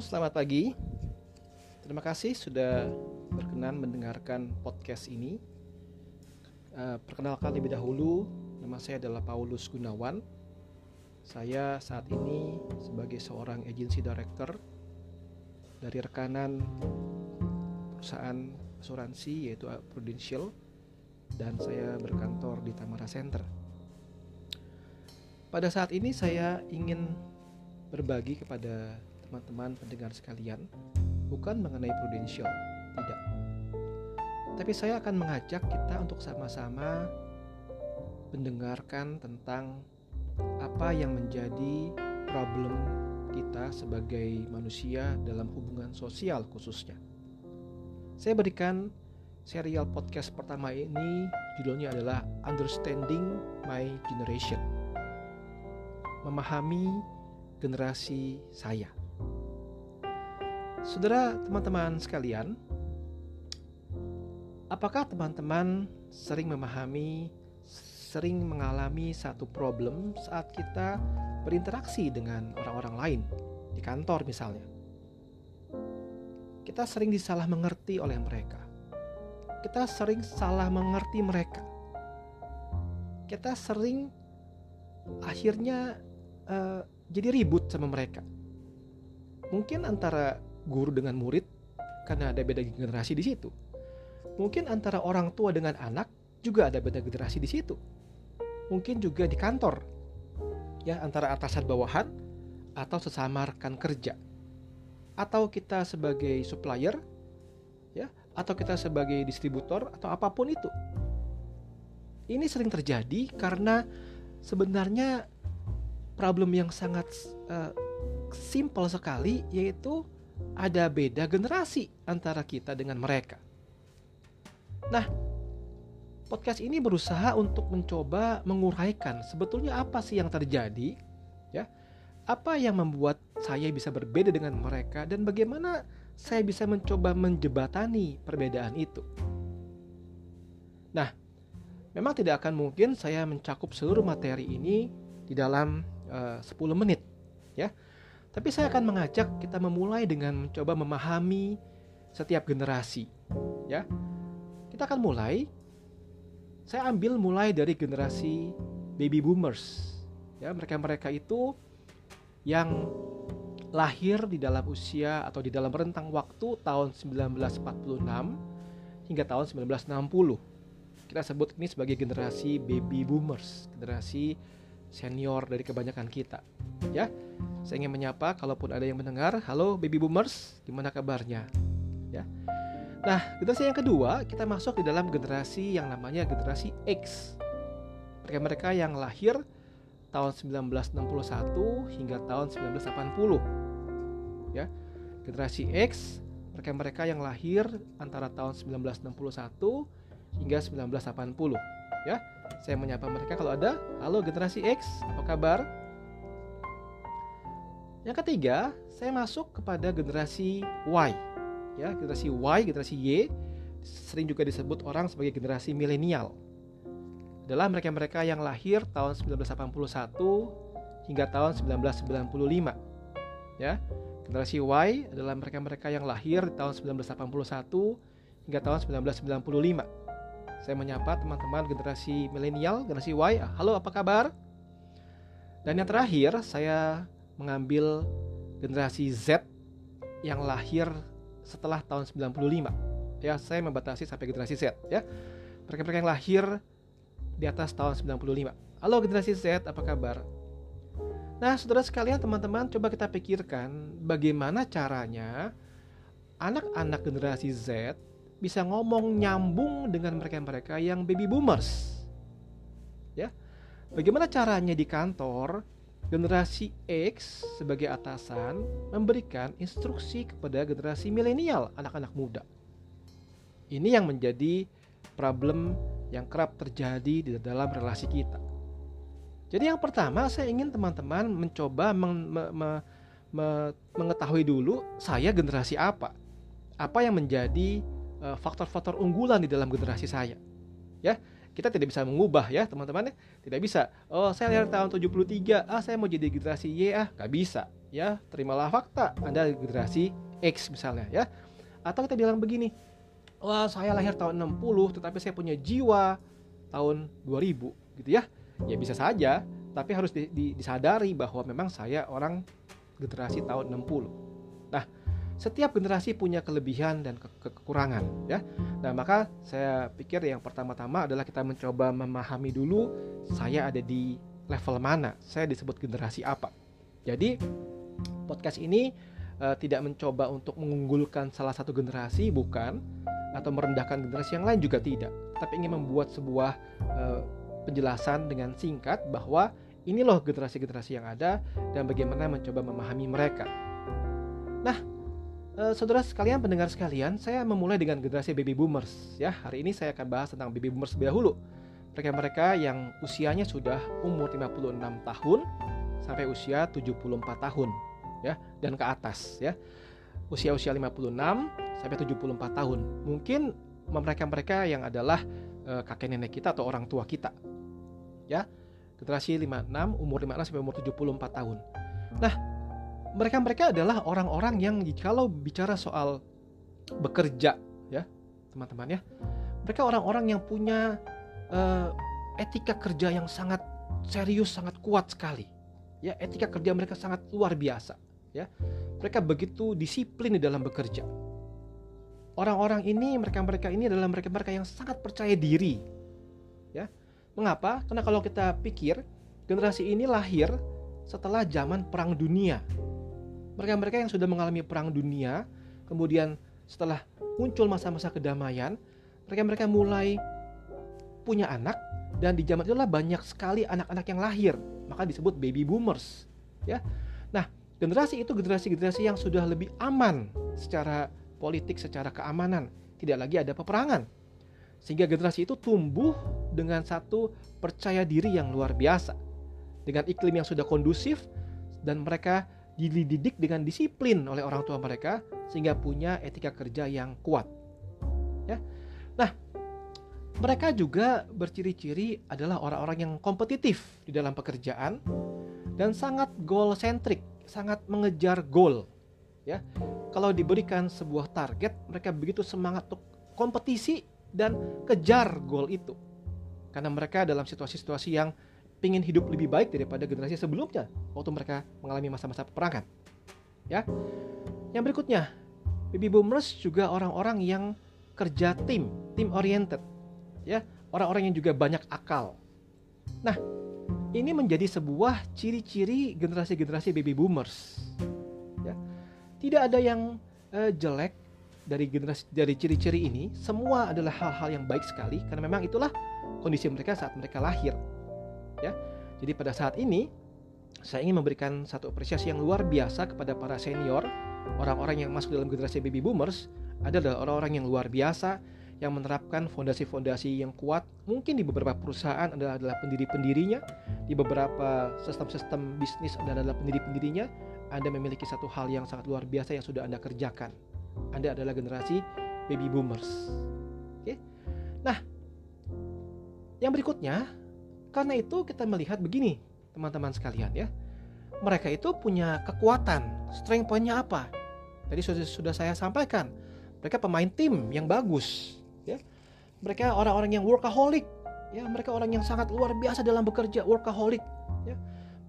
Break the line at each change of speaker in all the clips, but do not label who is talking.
selamat pagi. Terima kasih sudah berkenan mendengarkan podcast ini. Uh, perkenalkan lebih dahulu, nama saya adalah Paulus Gunawan. Saya saat ini sebagai seorang agency director dari rekanan perusahaan asuransi yaitu Prudential dan saya berkantor di Tamara Center. Pada saat ini saya ingin berbagi kepada teman-teman pendengar sekalian bukan mengenai prudential, tidak. Tapi saya akan mengajak kita untuk sama-sama mendengarkan tentang apa yang menjadi problem kita sebagai manusia dalam hubungan sosial khususnya. Saya berikan serial podcast pertama ini judulnya adalah Understanding My Generation. Memahami generasi saya. Saudara, teman-teman sekalian, apakah teman-teman sering memahami, sering mengalami satu problem saat kita berinteraksi dengan orang-orang lain di kantor misalnya? Kita sering disalah mengerti oleh mereka. Kita sering salah mengerti mereka. Kita sering akhirnya uh, jadi ribut sama mereka. Mungkin antara guru dengan murid karena ada beda generasi di situ. Mungkin antara orang tua dengan anak juga ada beda generasi di situ. Mungkin juga di kantor. Ya, antara atasan bawahan atau sesama rekan kerja. Atau kita sebagai supplier ya, atau kita sebagai distributor atau apa pun itu. Ini sering terjadi karena sebenarnya problem yang sangat uh, simple sekali yaitu ada beda generasi antara kita dengan mereka. Nah, podcast ini berusaha untuk mencoba menguraikan sebetulnya apa sih yang terjadi, ya. Apa yang membuat saya bisa berbeda dengan mereka dan bagaimana saya bisa mencoba menjebatani perbedaan itu. Nah, memang tidak akan mungkin saya mencakup seluruh materi ini di dalam uh, eh, 10 menit ya. Tapi saya akan mengajak kita memulai dengan mencoba memahami setiap generasi ya. Kita akan mulai saya ambil mulai dari generasi baby boomers ya mereka-mereka itu yang lahir di dalam usia atau di dalam rentang waktu tahun 1946 hingga tahun 1960. Kita sebut ini sebagai generasi baby boomers, generasi senior dari kebanyakan kita. Ya, saya ingin menyapa kalaupun ada yang mendengar, halo baby boomers, gimana kabarnya? Ya. Nah, generasi yang kedua, kita masuk di dalam generasi yang namanya generasi X. Mereka-mereka yang lahir tahun 1961 hingga tahun 1980. Ya. Generasi X, mereka-mereka yang lahir antara tahun 1961 hingga 1980, ya saya menyapa mereka kalau ada. Halo generasi X, apa kabar? Yang ketiga, saya masuk kepada generasi Y. Ya, generasi Y, generasi Y sering juga disebut orang sebagai generasi milenial. Adalah mereka-mereka yang lahir tahun 1981 hingga tahun 1995. Ya. Generasi Y adalah mereka-mereka yang lahir tahun 1981 hingga tahun 1995 saya menyapa teman-teman generasi milenial, generasi Y. Halo, apa kabar? Dan yang terakhir, saya mengambil generasi Z yang lahir setelah tahun 95. Ya, saya membatasi sampai generasi Z ya. Mereka-mereka yang lahir di atas tahun 95. Halo generasi Z, apa kabar? Nah, saudara sekalian, teman-teman, coba kita pikirkan bagaimana caranya anak-anak generasi Z bisa ngomong nyambung dengan mereka-mereka yang baby boomers. Ya. Bagaimana caranya di kantor generasi X sebagai atasan memberikan instruksi kepada generasi milenial, anak-anak muda. Ini yang menjadi problem yang kerap terjadi di dalam relasi kita. Jadi yang pertama saya ingin teman-teman mencoba meng, me, me, me, mengetahui dulu saya generasi apa. Apa yang menjadi faktor-faktor unggulan di dalam generasi saya. Ya, kita tidak bisa mengubah ya teman-teman ya. Tidak bisa. Oh, saya lahir tahun 73, ah saya mau jadi generasi Y ah, nggak bisa. ya terimalah fakta Anda generasi X misalnya ya atau kita bilang begini wah saya lahir tahun 60 tetapi saya punya jiwa tahun 2000 gitu ya ya bisa saja tapi harus di, di, disadari bahwa memang saya orang generasi tahun 60 nah setiap generasi punya kelebihan dan ke ke kekurangan ya nah maka saya pikir yang pertama-tama adalah kita mencoba memahami dulu saya ada di level mana saya disebut generasi apa jadi podcast ini uh, tidak mencoba untuk mengunggulkan salah satu generasi bukan atau merendahkan generasi yang lain juga tidak tapi ingin membuat sebuah uh, penjelasan dengan singkat bahwa ini loh generasi-generasi yang ada dan bagaimana mencoba memahami mereka. Nah, uh, saudara sekalian, pendengar sekalian, saya memulai dengan generasi baby boomers. Ya, hari ini saya akan bahas tentang baby boomers lebih dahulu. Mereka-mereka yang usianya sudah umur 56 tahun sampai usia 74 tahun, ya, dan ke atas, ya. Usia-usia 56 sampai 74 tahun. Mungkin mereka-mereka yang adalah uh, kakek nenek kita atau orang tua kita. Ya. Generasi 56 umur 56 sampai umur 74 tahun. Nah, mereka-mereka adalah orang-orang yang kalau bicara soal bekerja ya, teman-teman ya. Mereka orang-orang yang punya uh, etika kerja yang sangat serius, sangat kuat sekali. Ya, etika kerja mereka sangat luar biasa, ya. Mereka begitu disiplin di dalam bekerja orang-orang ini mereka-mereka ini adalah mereka-mereka yang sangat percaya diri. Ya. Mengapa? Karena kalau kita pikir generasi ini lahir setelah zaman perang dunia. Mereka-mereka yang sudah mengalami perang dunia, kemudian setelah muncul masa-masa kedamaian, mereka-mereka mulai punya anak dan di zaman itulah banyak sekali anak-anak yang lahir, maka disebut baby boomers, ya. Nah, generasi itu generasi-generasi yang sudah lebih aman secara politik secara keamanan, tidak lagi ada peperangan. Sehingga generasi itu tumbuh dengan satu percaya diri yang luar biasa. Dengan iklim yang sudah kondusif dan mereka dididik dengan disiplin oleh orang tua mereka sehingga punya etika kerja yang kuat. Ya. Nah, mereka juga berciri-ciri adalah orang-orang yang kompetitif di dalam pekerjaan dan sangat goal centric, sangat mengejar goal ya kalau diberikan sebuah target mereka begitu semangat untuk kompetisi dan kejar goal itu karena mereka dalam situasi-situasi yang ingin hidup lebih baik daripada generasi sebelumnya waktu mereka mengalami masa-masa peperangan. Ya. Yang berikutnya baby boomers juga orang-orang yang kerja tim tim oriented. Ya orang-orang yang juga banyak akal. Nah ini menjadi sebuah ciri-ciri generasi-generasi baby boomers. Tidak ada yang uh, jelek dari generasi dari ciri-ciri ini. Semua adalah hal-hal yang baik sekali karena memang itulah kondisi mereka saat mereka lahir. Ya. Jadi pada saat ini saya ingin memberikan satu apresiasi yang luar biasa kepada para senior, orang-orang yang masuk dalam generasi baby boomers adalah orang-orang yang luar biasa yang menerapkan fondasi-fondasi yang kuat mungkin di beberapa perusahaan adalah adalah pendiri-pendirinya di beberapa sistem-sistem bisnis adalah, adalah pendiri-pendirinya anda memiliki satu hal yang sangat luar biasa yang sudah Anda kerjakan. Anda adalah generasi baby boomers. Oke. Nah, yang berikutnya, karena itu kita melihat begini, teman-teman sekalian ya. Mereka itu punya kekuatan, strength pointnya apa? Tadi sudah, sudah saya sampaikan, mereka pemain tim yang bagus, ya. Mereka orang-orang yang workaholic, ya. Mereka orang yang sangat luar biasa dalam bekerja, workaholic, ya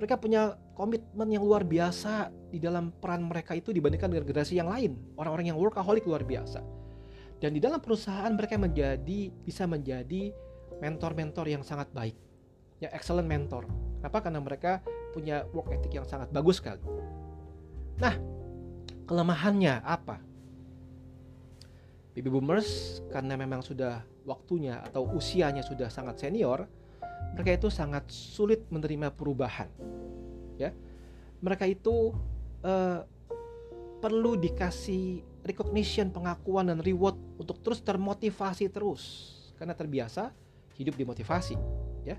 mereka punya komitmen yang luar biasa di dalam peran mereka itu dibandingkan dengan generasi yang lain, orang-orang yang workaholic luar biasa. Dan di dalam perusahaan mereka menjadi bisa menjadi mentor-mentor yang sangat baik. Ya, excellent mentor. Kenapa? Karena mereka punya work ethic yang sangat bagus sekali. Nah, kelemahannya apa? Baby boomers karena memang sudah waktunya atau usianya sudah sangat senior, mereka itu sangat sulit menerima perubahan. Ya, mereka itu uh, perlu dikasih recognition, pengakuan dan reward untuk terus termotivasi terus karena terbiasa hidup dimotivasi, ya.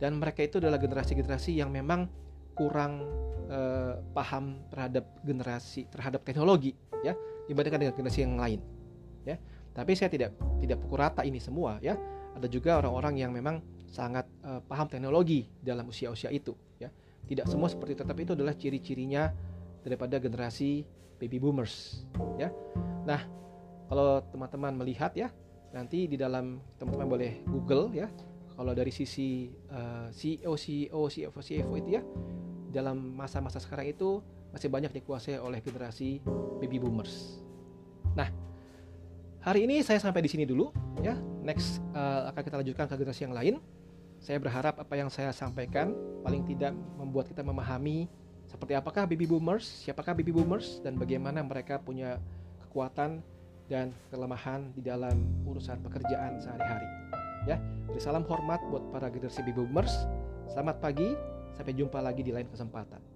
Dan mereka itu adalah generasi-generasi yang memang kurang uh, paham terhadap generasi terhadap teknologi, ya, dibandingkan dengan generasi yang lain, ya. Tapi saya tidak tidak pukul rata ini semua, ya. Ada juga orang-orang yang memang sangat uh, paham teknologi dalam usia-usia itu ya tidak semua seperti itu tapi itu adalah ciri-cirinya daripada generasi baby boomers ya. Nah, kalau teman-teman melihat ya, nanti di dalam teman-teman boleh Google ya. Kalau dari sisi uh, CEO CEO CFO CFO itu ya, dalam masa-masa sekarang itu masih banyak dikuasai oleh generasi baby boomers. Nah, hari ini saya sampai di sini dulu ya. Next uh, akan kita lanjutkan ke generasi yang lain. Saya berharap apa yang saya sampaikan paling tidak membuat kita memahami seperti apakah baby boomers, siapakah baby boomers dan bagaimana mereka punya kekuatan dan kelemahan di dalam urusan pekerjaan sehari-hari. Ya, salam hormat buat para generasi baby boomers. Selamat pagi, sampai jumpa lagi di lain kesempatan.